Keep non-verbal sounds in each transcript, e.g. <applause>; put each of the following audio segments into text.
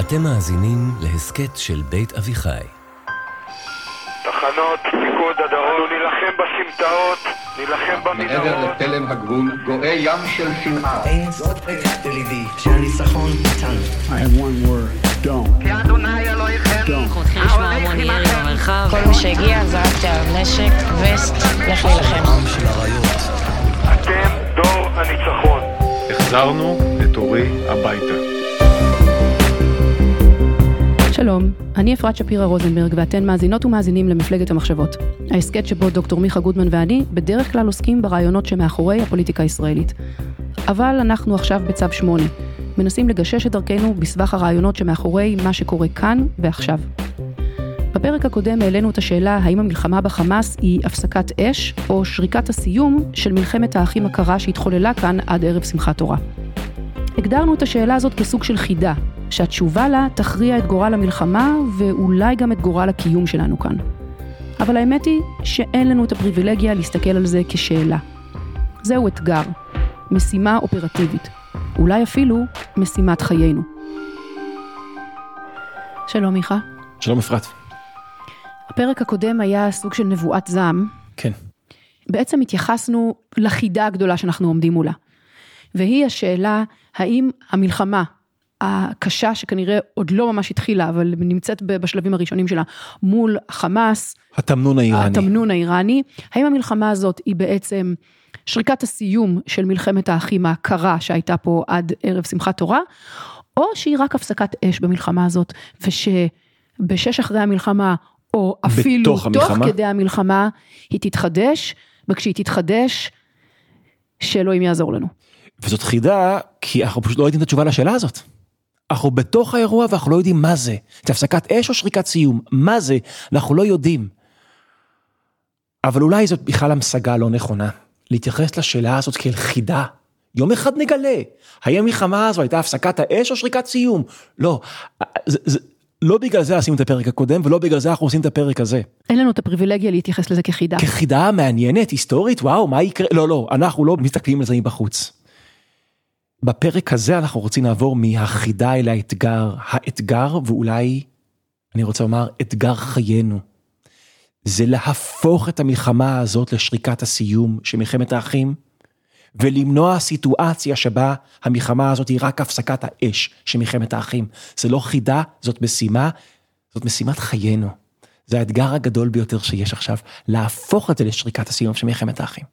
אתם מאזינים להסכת של בית אביחי. תחנות, פיקוד הדרום, נילחם בסמטאות, נילחם מעבר במנהרות. לתלם הגבול גואה ים של שנאה. אין זאת הבטחת ליבי שהניצחון איתנו. I have one word, don't. אנחנו מתחילים לשמוע המון ירי במרחב. כל מי שהגיע זרקתי עליו נשק, וסט, לך להילחם. אתם דור הניצחון. החזרנו את אורי הביתה. שלום, אני אפרת שפירא רוזנברג ואתן מאזינות ומאזינים למפלגת המחשבות. ההסכת שבו דוקטור מיכה גודמן ואני בדרך כלל עוסקים ברעיונות שמאחורי הפוליטיקה הישראלית. אבל אנחנו עכשיו בצו 8, מנסים לגשש את דרכנו בסבך הרעיונות שמאחורי מה שקורה כאן ועכשיו. בפרק הקודם העלינו את השאלה האם המלחמה בחמאס היא הפסקת אש או שריקת הסיום של מלחמת האחים הקרה שהתחוללה כאן עד ערב שמחת תורה. הגדרנו את השאלה הזאת כסוג של חידה, שהתשובה לה תכריע את גורל המלחמה ואולי גם את גורל הקיום שלנו כאן. אבל האמת היא שאין לנו את הפריבילגיה להסתכל על זה כשאלה. זהו אתגר, משימה אופרטיבית, אולי אפילו משימת חיינו. שלום מיכה. שלום אפרת. הפרק הקודם היה סוג של נבואת זעם. כן. בעצם התייחסנו לחידה הגדולה שאנחנו עומדים מולה. והיא השאלה, האם המלחמה הקשה שכנראה עוד לא ממש התחילה, אבל נמצאת בשלבים הראשונים שלה, מול חמאס, התמנון האיראני. התמנון האיראני, האם המלחמה הזאת היא בעצם שריקת הסיום של מלחמת האחים הקרה שהייתה פה עד ערב שמחת תורה, או שהיא רק הפסקת אש במלחמה הזאת, ושבשש אחרי המלחמה, או אפילו תוך? כדי המלחמה, היא תתחדש, וכשהיא תתחדש, שאלוהים יעזור לנו. וזאת חידה, כי אנחנו פשוט לא יודעים את התשובה לשאלה הזאת. אנחנו בתוך האירוע ואנחנו לא יודעים מה זה. זה הפסקת אש או שריקת סיום? מה זה? אנחנו לא יודעים. אבל אולי זאת בכלל המשגה לא נכונה. להתייחס לשאלה הזאת כאל חידה. יום אחד נגלה, האם המלחמה הזו הייתה הפסקת האש או שריקת סיום? לא, זה, זה, לא בגלל זה עשינו את הפרק הקודם ולא בגלל זה אנחנו עושים את הפרק הזה. אין לנו את הפריבילגיה להתייחס לזה כחידה. כחידה מעניינת, היסטורית, וואו, מה יקרה? לא, לא, אנחנו לא מסתכלים על זה מבחוץ. בפרק הזה אנחנו רוצים לעבור מהחידה אל האתגר. האתגר, ואולי, אני רוצה לומר, אתגר חיינו. זה להפוך את המלחמה הזאת לשריקת הסיום של מלחמת האחים, ולמנוע סיטואציה שבה המלחמה הזאת היא רק הפסקת האש של מלחמת האחים. זה לא חידה, זאת משימה, זאת משימת חיינו. זה האתגר הגדול ביותר שיש עכשיו, להפוך את זה לשריקת הסיום של מלחמת האחים.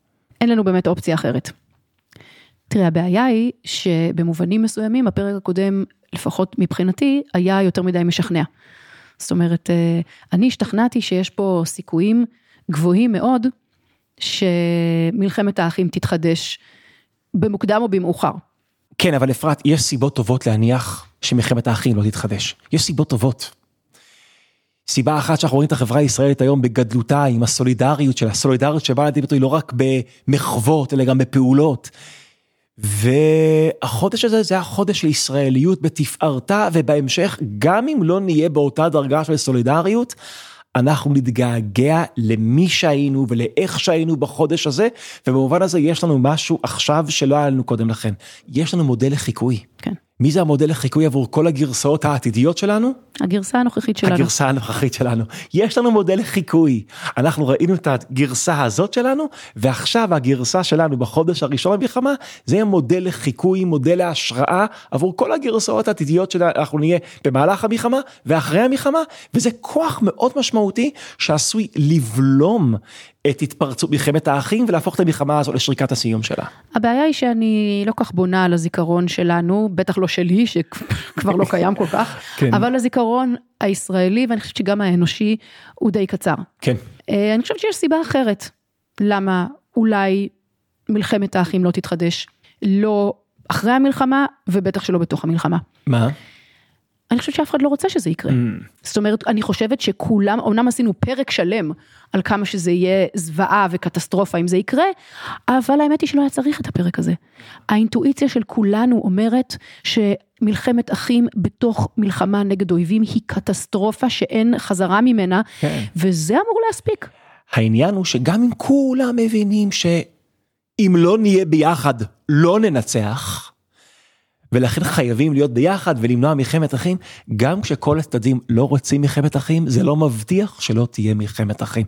אין לנו באמת אופציה אחרת. תראה, הבעיה היא שבמובנים מסוימים הפרק הקודם, לפחות מבחינתי, היה יותר מדי משכנע. זאת אומרת, אה, אני השתכנעתי שיש פה סיכויים גבוהים מאוד שמלחמת האחים תתחדש במוקדם או במאוחר. כן, אבל אפרת, יש סיבות טובות להניח שמלחמת האחים לא תתחדש. יש סיבות טובות. סיבה אחת שאנחנו רואים את החברה הישראלית היום בגדלותה, עם הסולידריות שלה, הסולידריות שבאה לידי ביטוי לא רק במחוות, אלא גם בפעולות. והחודש הזה זה החודש של ישראליות בתפארתה, ובהמשך, גם אם לא נהיה באותה דרגה של סולידריות, אנחנו נתגעגע למי שהיינו ולאיך שהיינו בחודש הזה, ובמובן הזה יש לנו משהו עכשיו שלא היה לנו קודם לכן. יש לנו מודל לחיקוי. כן. מי זה המודל לחיקוי עבור כל הגרסאות העתידיות שלנו? הגרסה הנוכחית שלנו. הגרסה הנוכחית שלנו. יש לנו מודל לחיקוי. אנחנו ראינו את הגרסה הזאת שלנו, ועכשיו הגרסה שלנו בחודש הראשון למלחמה, זה יהיה מודל לחיקוי, מודל להשראה עבור כל הגרסאות העתידיות שאנחנו נהיה במהלך המלחמה ואחרי המלחמה, וזה כוח מאוד משמעותי שעשוי לבלום את התפרצות מלחמת האחים ולהפוך את המלחמה הזו לשריקת הסיום שלה. הבעיה היא שאני לא כך בונה על הזיכרון שלנו, בטח לא שלי, שכבר לא קיים כל כך, <laughs> כן. אבל הזיכרון הישראלי, ואני חושבת שגם האנושי, הוא די קצר. כן. אה, אני חושבת שיש סיבה אחרת, למה אולי מלחמת האחים לא תתחדש, לא אחרי המלחמה, ובטח שלא בתוך המלחמה. מה? אני חושבת שאף אחד לא רוצה שזה יקרה. זאת אומרת, אני חושבת שכולם, אמנם עשינו פרק שלם על כמה שזה יהיה זוועה וקטסטרופה אם זה יקרה, אבל האמת היא שלא היה צריך את הפרק הזה. האינטואיציה של כולנו אומרת שמלחמת אחים בתוך מלחמה נגד אויבים היא קטסטרופה שאין חזרה ממנה, כן. וזה אמור להספיק. העניין הוא שגם אם כולם מבינים אם לא נהיה ביחד, לא ננצח. ולכן חייבים להיות ביחד ולמנוע מלחמת אחים, גם כשכל הצדדים לא רוצים מלחמת אחים, זה לא מבטיח שלא תהיה מלחמת אחים.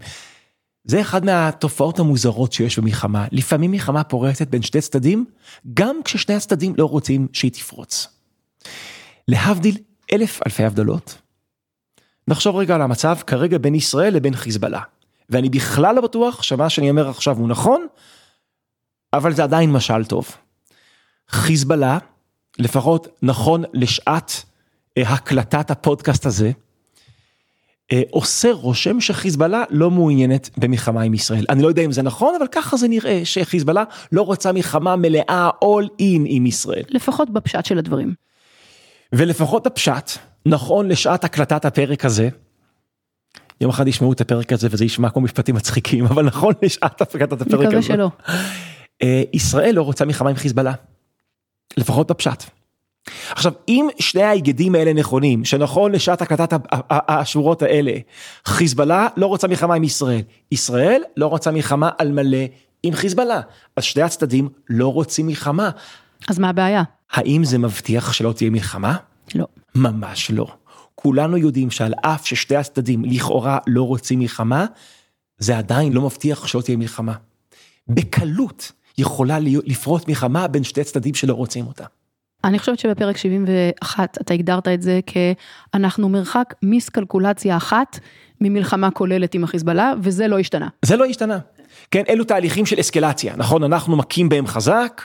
זה אחד מהתופעות המוזרות שיש במלחמה. לפעמים מלחמה פורצת בין שתי צדדים, גם כששני הצדדים לא רוצים שהיא תפרוץ. להבדיל אלף אלפי הבדלות, נחשוב רגע על המצב כרגע בין ישראל לבין חיזבאללה. ואני בכלל לא בטוח שמה שאני אומר עכשיו הוא נכון, אבל זה עדיין משל טוב. חיזבאללה, לפחות נכון לשעת אה, הקלטת הפודקאסט הזה, אה, עושה רושם שחיזבאללה לא מעוניינת במלחמה עם ישראל. אני לא יודע אם זה נכון, אבל ככה זה נראה, שחיזבאללה לא רוצה מלחמה מלאה all in עם ישראל. לפחות בפשט של הדברים. ולפחות הפשט, נכון לשעת הקלטת הפרק הזה, יום אחד ישמעו את הפרק הזה וזה ישמע כמו משפטים מצחיקים, אבל נכון לשעת הקלטת הפרק הזה. מקווה שלא. אה, ישראל לא רוצה מלחמה עם חיזבאללה. לפחות בפשט. עכשיו אם שני ההיגדים האלה נכונים שנכון לשעת הקלטת השורות האלה חיזבאללה לא רוצה מלחמה עם ישראל ישראל לא רוצה מלחמה על מלא עם חיזבאללה אז שני הצדדים לא רוצים מלחמה אז מה הבעיה? האם זה מבטיח שלא תהיה מלחמה? לא. ממש לא. כולנו יודעים שעל אף ששתי הצדדים לכאורה לא רוצים מלחמה, זה עדיין לא מבטיח שלא תהיה מלחמה. בקלות יכולה לפרוץ מלחמה בין שתי צדדים שלא רוצים אותה. אני חושבת שבפרק 71 אתה הגדרת את זה כאנחנו מרחק מיסקלקולציה אחת ממלחמה כוללת עם החיזבאללה וזה לא השתנה. זה לא השתנה. כן, אלו תהליכים של אסקלציה, נכון? אנחנו מכים בהם חזק,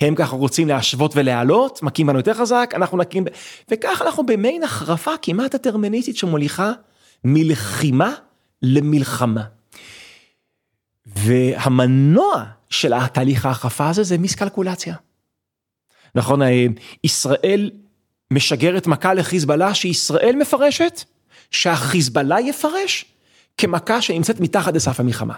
הם ככה רוצים להשוות ולהעלות, מכים בנו יותר חזק, אנחנו נקים, וככה אנחנו במעין החרפה כמעט הטרמיניסטית שמוליכה מלחימה למלחמה. והמנוע של התהליך ההחרפה הזה זה מיסקלקולציה. נכון, אה, ישראל משגרת מכה לחיזבאללה שישראל מפרשת, שהחיזבאללה יפרש כמכה שנמצאת מתחת לסף המלחמה.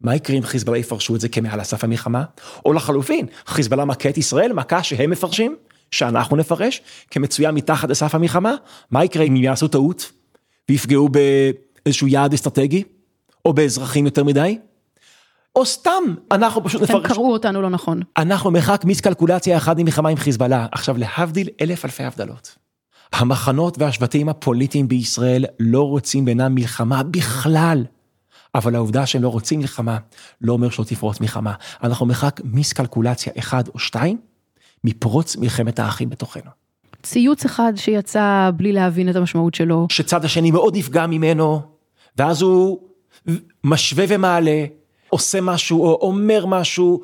מה יקרה אם חיזבאללה יפרשו את זה כמעל לסף המלחמה? או לחלופין, חיזבאללה מכה את ישראל, מכה שהם מפרשים, שאנחנו נפרש, כמצויה מתחת לסף המלחמה? מה יקרה אם יעשו טעות ויפגעו באיזשהו יעד אסטרטגי? או באזרחים יותר מדי? או סתם, אנחנו פשוט הם נפרש. קראו אותנו לא נכון. אנחנו מרחק מיסקלקולציה אחת ממלחמה עם חיזבאללה. עכשיו להבדיל אלף אלפי הבדלות. המחנות והשבטים הפוליטיים בישראל לא רוצים בינם מלחמה בכלל. אבל העובדה שהם לא רוצים מלחמה, לא אומר שלא תפרוץ מלחמה. אנחנו מרחק מיסקלקולציה אחד או שתיים, מפרוץ מלחמת האחים בתוכנו. ציוץ אחד שיצא בלי להבין את המשמעות שלו. שצד השני מאוד נפגע ממנו, ואז הוא משווה ומעלה, עושה משהו או אומר משהו,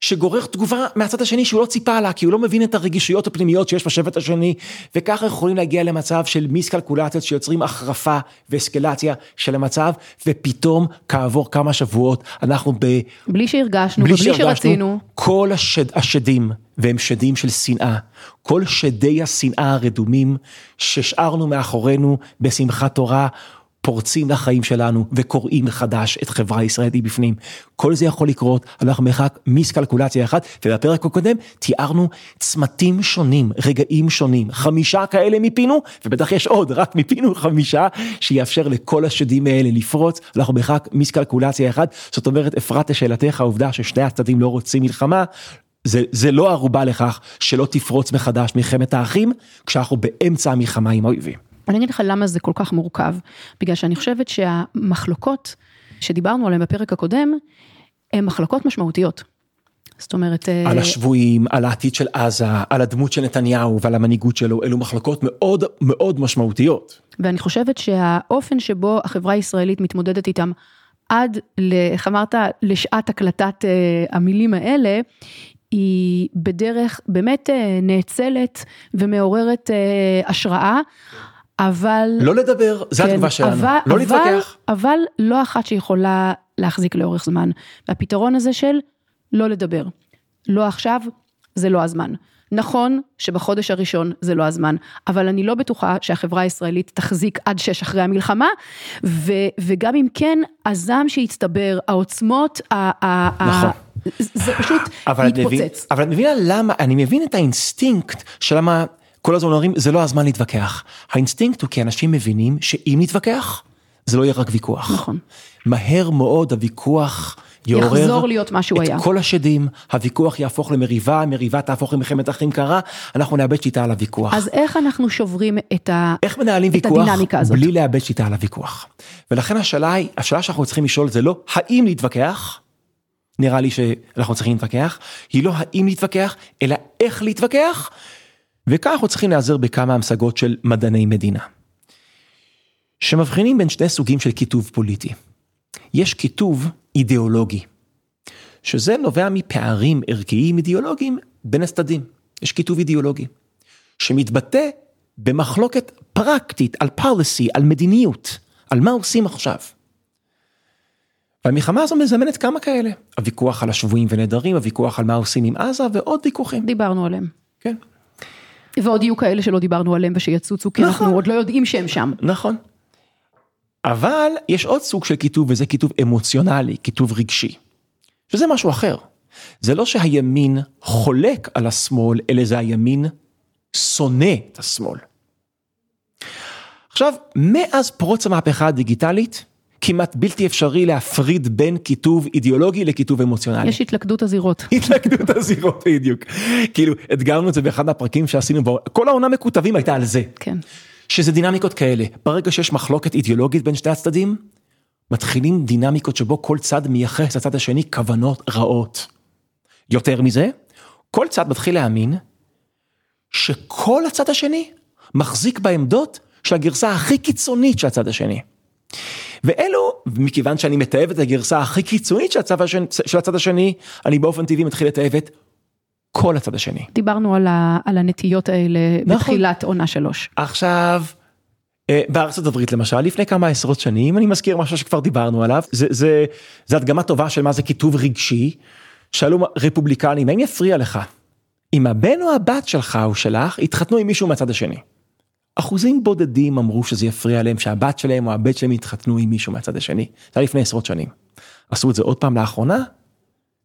שגורר תגובה מהצד השני שהוא לא ציפה לה, כי הוא לא מבין את הרגישויות הפנימיות שיש בשבט השני, וככה יכולים להגיע למצב של מיסקלקולציות שיוצרים החרפה ואסקלציה של המצב, ופתאום כעבור כמה שבועות אנחנו ב... בלי שהרגשנו בלי שהרגשנו, שרצינו. כל השד, השדים, והם שדים של שנאה, כל שדי השנאה הרדומים שהשארנו מאחורינו בשמחת תורה, פורצים לחיים שלנו וקוראים מחדש את חברה הישראלית בפנים. כל זה יכול לקרות, אנחנו מרחק מיסקלקולציה אחת, ובפרק הקודם תיארנו צמתים שונים, רגעים שונים, חמישה כאלה מיפינו, ובטח יש עוד, רק מיפינו חמישה, שיאפשר לכל השדים האלה לפרוץ, אנחנו מרחק מיסקלקולציה אחת, זאת אומרת, אפרת לשאלתך, העובדה ששני הצדדים לא רוצים מלחמה, זה, זה לא ערובה לכך שלא תפרוץ מחדש מלחמת האחים, כשאנחנו באמצע המלחמה עם האויבים. אני אגיד לך למה זה כל כך מורכב, בגלל שאני חושבת שהמחלוקות שדיברנו עליהן בפרק הקודם, הן מחלוקות משמעותיות. זאת אומרת, אה, על השבויים, על העתיד של עזה, על הדמות של נתניהו ועל המנהיגות שלו, אלו מחלוקות מאוד מאוד משמעותיות. ואני חושבת שהאופן שבו החברה הישראלית מתמודדת איתם עד, איך אמרת, לשעת הקלטת אה, המילים האלה, היא בדרך באמת אה, נאצלת ומעוררת אה, השראה, אבל... לא לדבר, זה כן, התגובה שלנו, אבל, לא אבל, להתווכח. אבל לא אחת שיכולה להחזיק לאורך זמן. והפתרון הזה של לא לדבר. לא עכשיו, זה לא הזמן. נכון שבחודש הראשון זה לא הזמן, אבל אני לא בטוחה שהחברה הישראלית תחזיק עד שש אחרי המלחמה, ו, וגם אם כן, הזעם שהצטבר, העוצמות, ה, ה, נכון. ה, זה פשוט אבל מבין- מתפוצץ. אבל את מבינה למה, אני מבין את האינסטינקט של למה כל הזמן אומרים זה לא הזמן להתווכח. האינסטינקט הוא כי אנשים מבינים שאם נתווכח, זה לא יהיה רק ויכוח. נכון. מהר מאוד הוויכוח יעורר יחזור להיות מה שהוא את היה. כל השדים, הוויכוח יהפוך למריבה, המריבה תהפוך למלחמת אחים קרה, אנחנו נאבד שליטה על הוויכוח. אז איך אנחנו שוברים את ה... איך מנהלים את ויכוח הדינמיקה הזאת? בלי לאבד שליטה על הוויכוח. ולכן השאלה היא, השאלה שאנחנו צריכים לשאול זה לא האם להתווכח, נראה לי שאנחנו צריכים להתווכח, היא לא האם להתווכח, אלא איך להתווכח, וכאן אנחנו צריכים להיעזר בכמה המשגות של מדעני מדינה. שמבחינים בין שני סוגים של כיתוב פוליטי. יש כיתוב אידיאולוגי, שזה נובע מפערים ערכיים אידיאולוגיים בין הצדדים. יש כיתוב אידיאולוגי, שמתבטא במחלוקת פרקטית על policy, על מדיניות, על מה עושים עכשיו. והמלחמה הזו מזמנת כמה כאלה, הוויכוח על השבויים ונעדרים, הוויכוח על מה עושים עם עזה ועוד ויכוחים. דיברנו עליהם. כן, ועוד יהיו כאלה שלא דיברנו עליהם ושיצוצו, כי נכון. אנחנו עוד לא יודעים שהם שם. נכון. אבל יש עוד סוג של כיתוב וזה כיתוב אמוציונלי, כיתוב רגשי. שזה משהו אחר. זה לא שהימין חולק על השמאל, אלא זה הימין שונא את השמאל. עכשיו, מאז פרוץ המהפכה הדיגיטלית, כמעט בלתי אפשרי להפריד בין כיתוב אידיאולוגי לכיתוב אמוציונלי. יש התלכדות הזירות. <laughs> התלכדות הזירות בדיוק. כאילו, הדגרנו את זה באחד מהפרקים שעשינו, בו, כל העונה מקוטבים הייתה על זה. כן. שזה דינמיקות כאלה, ברגע שיש מחלוקת אידיאולוגית בין שני הצדדים, מתחילים דינמיקות שבו כל צד מייחס לצד השני כוונות רעות. יותר מזה, כל צד מתחיל להאמין שכל הצד השני מחזיק בעמדות של הגרסה הכי קיצונית של הצד השני. ואלו, מכיוון שאני מתעב את הגרסה הכי קיצונית של הצד השני, של הצד השני אני באופן טבעי מתחיל לתעב את כל הצד השני. דיברנו על, ה, על הנטיות האלה נכון. בתחילת עונה שלוש. עכשיו, אה, בארצות הברית למשל, לפני כמה עשרות שנים, אני מזכיר משהו שכבר דיברנו עליו, זה, זה, זה הדגמה טובה של מה זה כיתוב רגשי, שאלו רפובליקנים, האם יפריע לך אם הבן או הבת שלך או שלך יתחתנו עם מישהו מהצד השני? אחוזים בודדים אמרו שזה יפריע להם שהבת שלהם או הבן שלהם יתחתנו עם מישהו מהצד השני. זה היה לפני עשרות שנים. עשו את זה עוד פעם לאחרונה,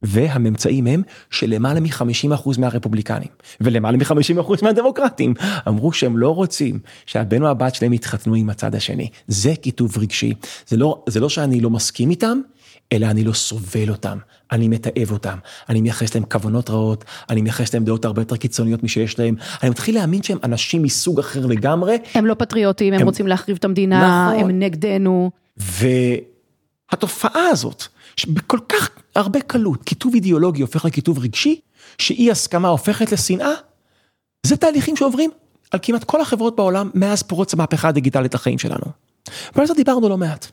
והממצאים הם שלמעלה מ-50% מהרפובליקנים ולמעלה מ-50% מהדמוקרטים אמרו שהם לא רוצים שהבן או הבת שלהם יתחתנו עם הצד השני. זה כיתוב רגשי. זה לא, זה לא שאני לא מסכים איתם, אלא אני לא סובל אותם, אני מתעב אותם, אני מייחס להם כוונות רעות, אני מייחס להם דעות הרבה יותר קיצוניות מששיש להם, אני מתחיל להאמין שהם אנשים מסוג אחר לגמרי, הם לא פטריוטים, הם, הם- רוצים להחריב את המדינה, נכון. הם נגדנו. והתופעה הזאת, שבכל כך הרבה קלות כיתוב אידיאולוגי הופך לכיתוב רגשי, שאי הסכמה הופכת לשנאה, זה תהליכים שעוברים על כמעט כל החברות בעולם מאז פרוץ המהפכה הדיגיטלית לחיים שלנו. ועל זה דיברנו לא מעט.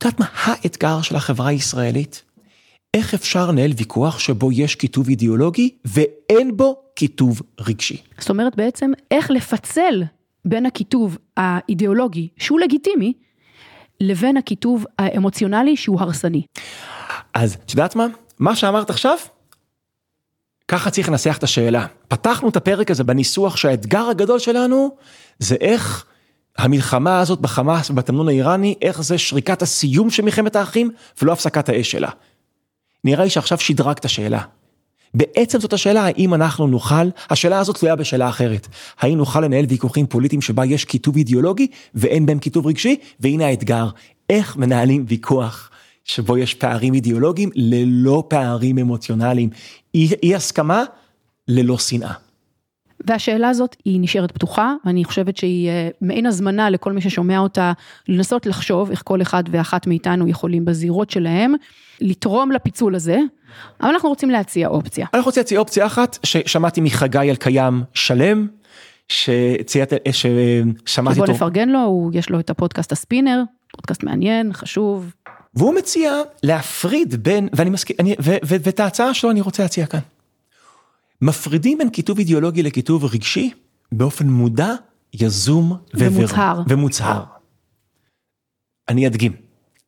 את יודעת מה האתגר של החברה הישראלית? איך אפשר לנהל ויכוח שבו יש כיתוב אידיאולוגי ואין בו כיתוב רגשי? זאת אומרת בעצם איך לפצל בין הכיתוב האידיאולוגי, שהוא לגיטימי, לבין הכיתוב האמוציונלי שהוא הרסני. אז את יודעת מה? מה שאמרת עכשיו, ככה צריך לנסח את השאלה. פתחנו את הפרק הזה בניסוח שהאתגר הגדול שלנו זה איך המלחמה הזאת בחמאס ובתמנון האיראני, איך זה שריקת הסיום של מלחמת האחים ולא הפסקת האש שלה. נראה לי שעכשיו שדרגת השאלה. בעצם זאת השאלה האם אנחנו נוכל, השאלה הזאת תלויה בשאלה אחרת. האם נוכל לנהל ויכוחים פוליטיים שבה יש כיתוב אידיאולוגי ואין בהם כיתוב רגשי? והנה האתגר, איך מנהלים ויכוח שבו יש פערים אידיאולוגיים ללא פערים אמוציונליים. אי, אי הסכמה ללא שנאה. והשאלה הזאת היא נשארת פתוחה, ואני חושבת שהיא אה, מעין הזמנה לכל מי ששומע אותה, לנסות לחשוב איך כל אחד ואחת מאיתנו יכולים בזירות שלהם, לתרום לפיצול הזה, אבל אנחנו רוצים להציע אופציה. אני רוצה להציע אופציה אחת ששמעתי מחגי אלקיים שלם, שציינת, ששמעתי בוא אותו. נפרגן לו, הוא, יש לו את הפודקאסט הספינר, פודקאסט מעניין, חשוב. והוא מציע להפריד בין, ואני מסכים, ואת ההצעה שלו אני רוצה להציע כאן. מפרידים בין כיתוב אידיאולוגי לכיתוב רגשי באופן מודע, יזום ומוצהר. ומוצהר. אני אדגים,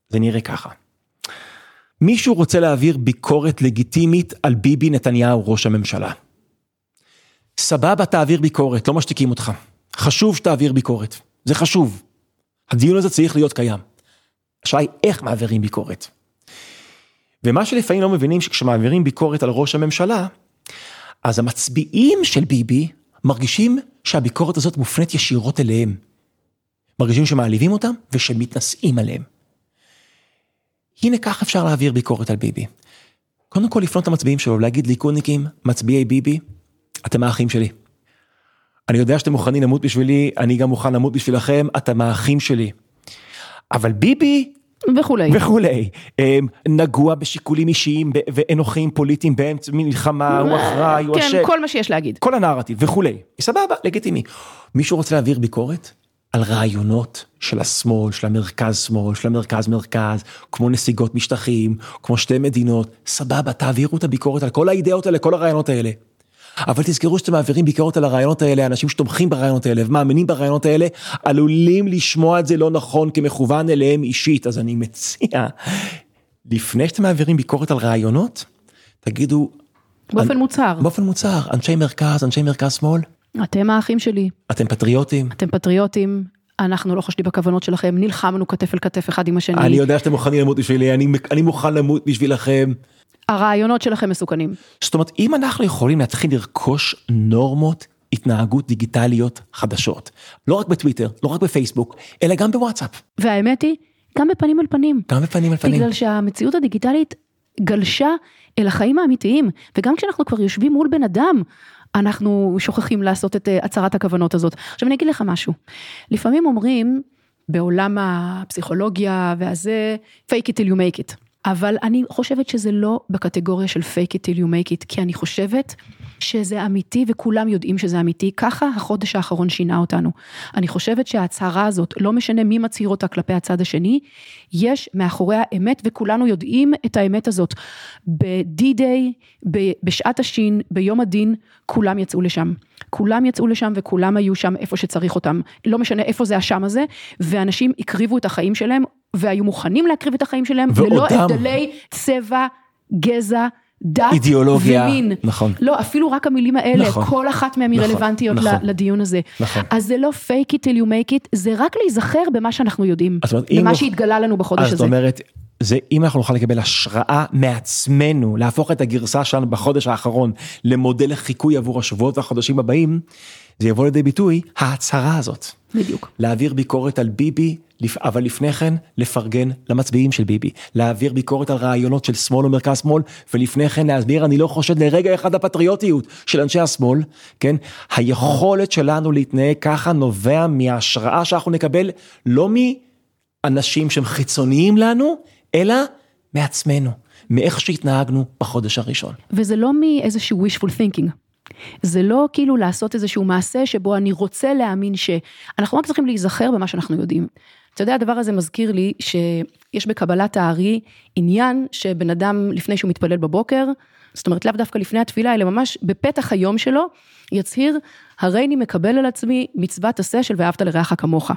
זה נראה ככה. מישהו רוצה להעביר ביקורת לגיטימית על ביבי נתניהו ראש הממשלה. סבבה תעביר ביקורת, לא משתיקים אותך. חשוב שתעביר ביקורת, זה חשוב. הדיון הזה צריך להיות קיים. השאלה היא איך מעבירים ביקורת. ומה שלפעמים לא מבינים שכשמעבירים ביקורת על ראש הממשלה, אז המצביעים של ביבי מרגישים שהביקורת הזאת מופנית ישירות אליהם. מרגישים שמעליבים אותם ושמתנשאים עליהם. הנה כך אפשר להעביר ביקורת על ביבי. קודם כל לפנות למצביעים שלו, להגיד ליכודניקים, מצביעי ביבי, אתם האחים שלי. אני יודע שאתם מוכנים למות בשבילי, אני גם מוכן למות בשבילכם, אתם האחים שלי. אבל ביבי וכולי. וכולי, אמ, נגוע בשיקולים אישיים ואנוכיים פוליטיים באמצע מלחמה, הוא אחראי, הוא כן, אשם, כל מה שיש להגיד. כל הנרטיב וכולי, סבבה, לגיטימי. מישהו רוצה להעביר ביקורת על רעיונות של השמאל, של המרכז שמאל, של המרכז מרכז, כמו נסיגות משטחים, כמו שתי מדינות, סבבה, תעבירו את הביקורת על כל האידאות האלה, כל הרעיונות האלה. אבל תזכרו שאתם מעבירים ביקורת על הרעיונות האלה, אנשים שתומכים ברעיונות האלה ומאמינים ברעיונות האלה, עלולים לשמוע את זה לא נכון כמכוון אליהם אישית, אז אני מציע, לפני שאתם מעבירים ביקורת על רעיונות, תגידו, באופן אני- מוצהר. באופן מוצהר, אנשי מרכז, אנשי מרכז שמאל, אתם האחים שלי, אתם פטריוטים, אתם פטריוטים, אנחנו לא חושדים בכוונות שלכם, נלחמנו כתף אל כתף אחד עם השני, אני יודע שאתם מוכנים למות בשבילי, אני, אני מוכן למות בשבילכם. הרעיונות שלכם מסוכנים. זאת אומרת, אם אנחנו יכולים להתחיל לרכוש נורמות התנהגות דיגיטליות חדשות, לא רק בטוויטר, לא רק בפייסבוק, אלא גם בוואטסאפ, והאמת היא, גם בפנים אל פנים. גם בפנים אל פנים. בגלל שהמציאות הדיגיטלית גלשה אל החיים האמיתיים, וגם כשאנחנו כבר יושבים מול בן אדם, אנחנו שוכחים לעשות את אה, הצהרת הכוונות הזאת. עכשיו אני אגיד לך משהו, לפעמים אומרים בעולם הפסיכולוגיה והזה, fake it till you make it. אבל אני חושבת שזה לא בקטגוריה של fake it till you make it, כי אני חושבת שזה אמיתי וכולם יודעים שזה אמיתי, ככה החודש האחרון שינה אותנו. אני חושבת שההצהרה הזאת, לא משנה מי מצהיר אותה כלפי הצד השני, יש מאחוריה אמת וכולנו יודעים את האמת הזאת. ב-D-Day, בשעת השין, ביום הדין, כולם יצאו לשם. כולם יצאו לשם וכולם היו שם איפה שצריך אותם. לא משנה איפה זה השם הזה, ואנשים הקריבו את החיים שלהם, והיו מוכנים להקריב את החיים שלהם, ללא ועודם. הבדלי צבע, גזע, דת אידיאולוגיה, ומין. נכון. לא, אפילו רק המילים האלה, נכון. כל אחת מהן היא נכון, רלוונטיות נכון. לדיון הזה. נכון. אז זה לא fake it till you make it, זה רק להיזכר במה שאנחנו יודעים, אז זאת אומרת, אם במה לא- שהתגלה לנו בחודש אז זאת הזה. אומרת, זה אם אנחנו נוכל לקבל השראה מעצמנו, להפוך את הגרסה שלנו בחודש האחרון למודל לחיקוי עבור השבועות והחודשים הבאים, זה יבוא לידי ביטוי ההצהרה הזאת. בדיוק. להעביר ביקורת על ביבי, אבל לפני כן לפרגן למצביעים של ביבי. להעביר ביקורת על רעיונות של שמאל ומרכז שמאל, ולפני כן להסביר, אני לא חושד לרגע אחד בפטריוטיות של אנשי השמאל, כן? היכולת שלנו להתנהג ככה נובע מההשראה שאנחנו נקבל, לא מאנשים שהם חיצוניים לנו, אלא מעצמנו, מאיך שהתנהגנו בחודש הראשון. וזה לא מאיזשהו wishful thinking. זה לא כאילו לעשות איזשהו מעשה שבו אני רוצה להאמין ש... אנחנו רק צריכים להיזכר במה שאנחנו יודעים. אתה יודע, הדבר הזה מזכיר לי שיש בקבלת הארי עניין שבן אדם לפני שהוא מתפלל בבוקר, זאת אומרת לאו דווקא לפני התפילה, אלא ממש בפתח היום שלו, יצהיר, הריני מקבל על עצמי מצוות עשה של ואהבת לרעך כמוך.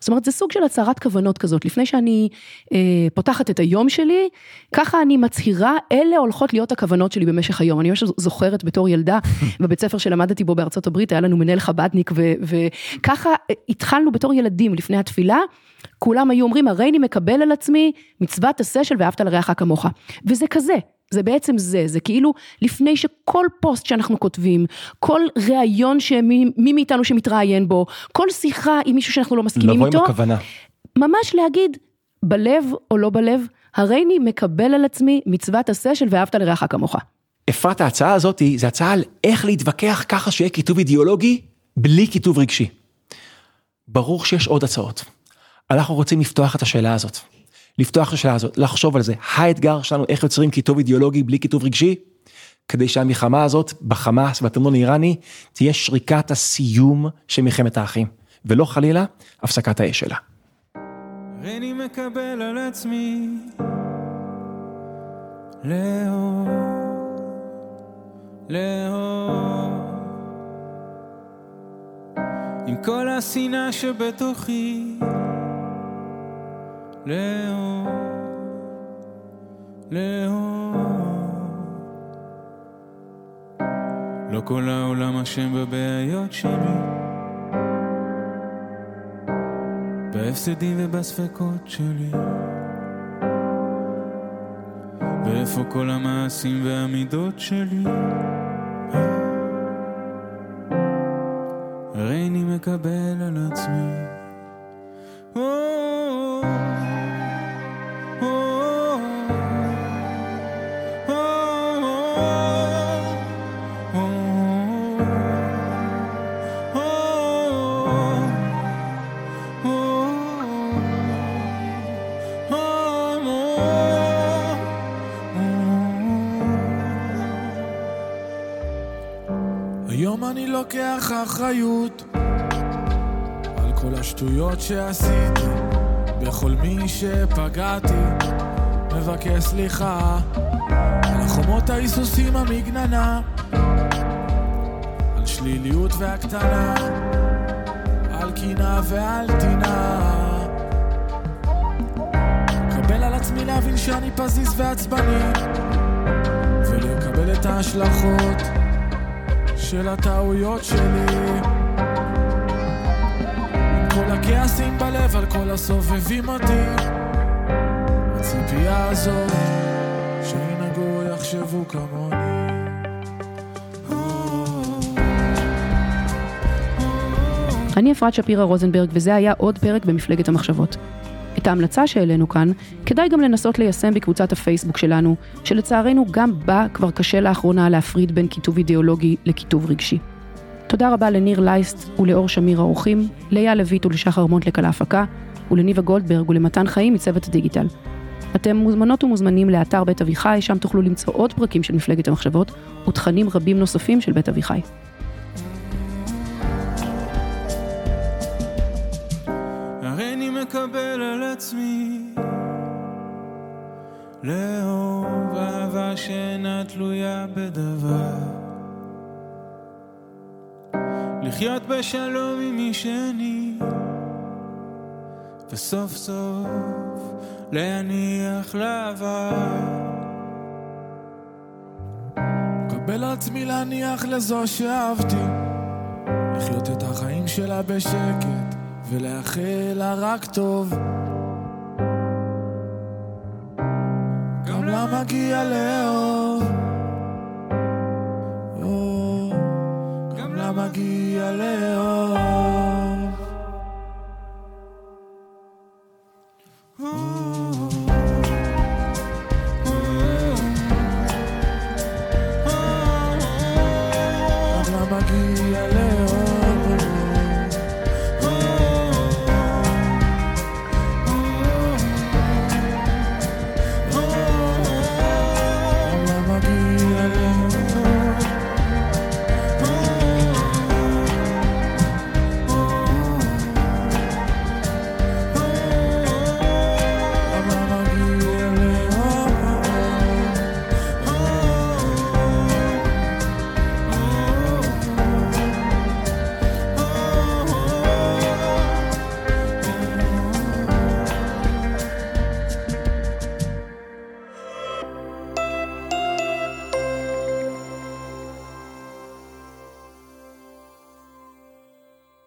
זאת אומרת, זה סוג של הצהרת כוונות כזאת, לפני שאני אה, פותחת את היום שלי, ככה אני מצהירה, אלה הולכות להיות הכוונות שלי במשך היום. אני ממש זוכרת בתור ילדה, <laughs> בבית ספר שלמדתי בו בארצות הברית, היה לנו מנהל חבדניק, וככה אה, התחלנו בתור ילדים לפני התפילה, כולם היו אומרים, הרי אני מקבל על עצמי מצוות עשה של ואהבת לרעך כמוך. וזה כזה, זה בעצם זה, זה כאילו לפני שכל פוסט שאנחנו כותבים, כל ראיון שמי מי מאיתנו שמתראיין בו, כל שיחה עם מישהו שאנחנו לא מסכימים איתו, הכוונה. ממש להגיד, בלב או לא בלב, הרי אני מקבל על עצמי מצוות עשה של ואהבת לרעך כמוך. אפרת, ההצעה הזאת זה הצעה על איך להתווכח ככה שיהיה כיתוב אידיאולוגי בלי כיתוב רגשי. ברור שיש עוד הצעות. אנחנו רוצים לפתוח את השאלה הזאת. לפתוח את השאלה הזאת, לחשוב על זה. האתגר שלנו איך יוצרים כיתוב אידיאולוגי בלי כיתוב רגשי, כדי שהמלחמה הזאת בחמאס ובתמנון האיראני תהיה שריקת הסיום של מלחמת האחים, ולא חלילה הפסקת האש שלה. אני מקבל על עצמי לאהוב, לאהוב עם כל השנאה שבתוכי לא כל העולם אשם בבעיות שלי. בהפסדים ובספקות שלי. ואיפה כל המעשים והמידות שלי? הרי אני מקבל על עצמי לוקח אחריות על כל השטויות שעשיתי, בכל מי שפגעתי, מבקש סליחה על החומות ההיסוסים המגננה, על שליליות והקטנה, על קינה ועל טינה. קבל על עצמי להבין שאני פזיז ועצבני, ולקבל את ההשלכות של הטעויות שלי. עם כל הכעסים בלב על כל הסובבים אותי, הציפייה הזאת שינהגו יחשבו כמוני. אני אפרת שפירא רוזנברג, וזה היה עוד פרק במפלגת המחשבות. ההמלצה שהעלינו כאן, כדאי גם לנסות ליישם בקבוצת הפייסבוק שלנו, שלצערנו גם בה כבר קשה לאחרונה להפריד בין כיתוב אידיאולוגי לכיתוב רגשי. תודה רבה לניר לייסט ולאור שמיר האורחים, לאייל לויט ולשחר מונטלק על ההפקה, ולניבה גולדברג ולמתן חיים מצוות הדיגיטל. אתם מוזמנות ומוזמנים לאתר בית אביחי, שם תוכלו למצוא עוד פרקים של מפלגת המחשבות, ותכנים רבים נוספים של בית אביחי. מקבל על עצמי. לאהוב אהבה שאינה תלויה בדבר. לחיות בשלום עם מי שאני. וסוף סוף להניח לעבר. מקבל עצמי להניח לזו שאהבתי. לחיות את החיים שלה בשקט ולאחל לה רק טוב. גם לה מגיע לאהוב. גם לה מגיע לאהוב.